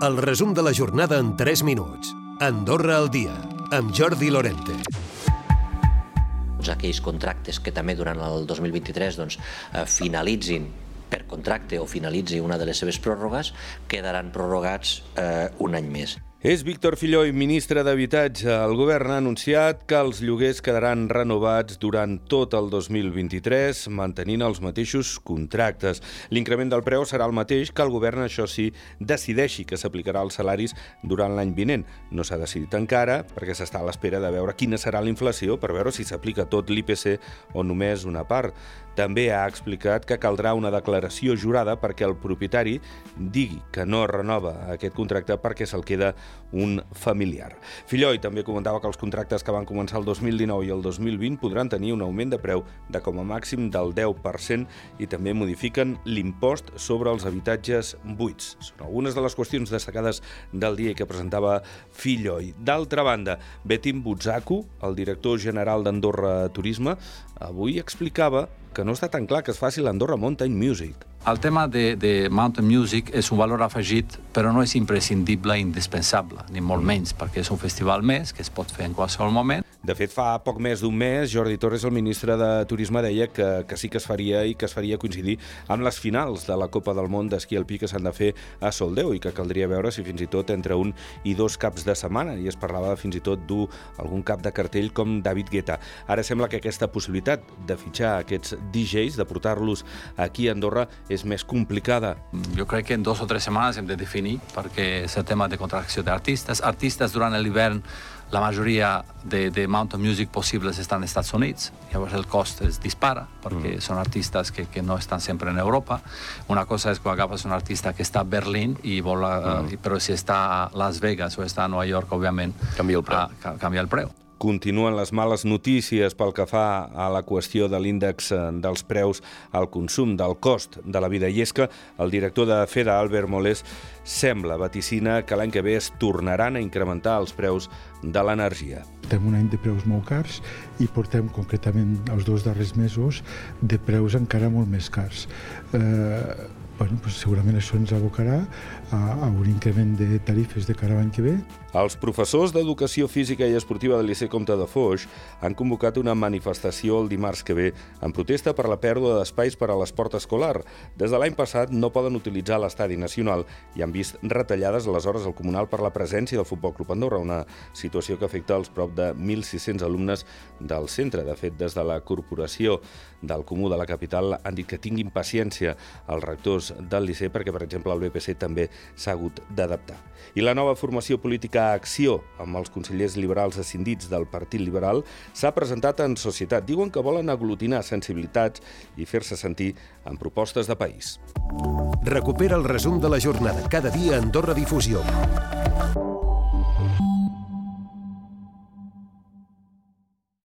El resum de la jornada en 3 minuts. Andorra al dia, amb Jordi Lorente aquells contractes que també durant el 2023 doncs, eh, finalitzin per contracte o finalitzi una de les seves pròrrogues, quedaran prorrogats eh, un any més. És Víctor Filloy, ministre d'Habitatge. El govern ha anunciat que els lloguers quedaran renovats durant tot el 2023, mantenint els mateixos contractes. L'increment del preu serà el mateix que el govern, això sí, decideixi que s'aplicarà als salaris durant l'any vinent. No s'ha decidit encara, perquè s'està a l'espera de veure quina serà la inflació per veure si s'aplica tot l'IPC o només una part. També ha explicat que caldrà una declaració jurada perquè el propietari digui que no renova aquest contracte perquè se'l queda un familiar. Filloi també comentava que els contractes que van començar el 2019 i el 2020 podran tenir un augment de preu de com a màxim del 10% i també modifiquen l'impost sobre els habitatges buits. Són algunes de les qüestions destacades del dia que presentava Filloi. D'altra banda, Betim Butzaku, el director general d'Andorra Turisme, avui explicava que no està tan clar que es faci l'Andorra Mountain Music. El tema de, de Mountain Music és un valor afegit, però no és imprescindible indispensable, ni molt menys, perquè és un festival més que es pot fer en qualsevol moment. De fet, fa poc més d'un mes, Jordi Torres, el ministre de Turisme, deia que, que sí que es faria i que es faria coincidir amb les finals de la Copa del Món d'esquí alpí que s'han de fer a Soldeu i que caldria veure si fins i tot entre un i dos caps de setmana i es parlava fins i tot dur algun cap de cartell com David Guetta. Ara sembla que aquesta possibilitat de fitxar aquests DJs, de portar-los aquí a Andorra, és més complicada. Jo crec que en dos o tres setmanes hem de definir perquè és el tema de contracció d'artistes. Artistes durant l'hivern la majoria de, de mountain music possibles estan als Estats Units, llavors el cost es dispara perquè mm. són artistes que, que no estan sempre en Europa. Una cosa és quan agafes un artista que està a Berlín i vol, mm. uh, però si està a Las Vegas o està a Nova York, òbviament, canvia el preu. Uh, canvia el preu. Continuen les males notícies pel que fa a la qüestió de l'índex eh, dels preus al consum, del cost de la vida. I és que el director de FEDA, Albert Molés, sembla, vaticina, que l'any que ve es tornaran a incrementar els preus de l'energia. Portem un any de preus molt cars i portem concretament els dos darrers mesos de preus encara molt més cars. Eh, bueno, pues segurament això ens abocarà a, a un increment de tarifes de cara a l'any que ve. Els professors d'Educació Física i Esportiva del Liceu Comte de Foix han convocat una manifestació el dimarts que ve en protesta per la pèrdua d'espais per a l'esport escolar. Des de l'any passat no poden utilitzar l'estadi nacional i han vist retallades les hores al comunal per la presència del Futbol Club Andorra, una situació que afecta els prop de 1.600 alumnes del centre. De fet, des de la corporació del Comú de la capital han dit que tinguin paciència els rectors del Liceu perquè, per exemple, el BPC també s'ha hagut d'adaptar. I la nova formació política Acció, amb els consellers liberals ascendits del Partit Liberal, s'ha presentat en societat. Diuen que volen aglutinar sensibilitats i fer-se sentir en propostes de país. Recupera el resum de la jornada cada dia a Andorra Difusió.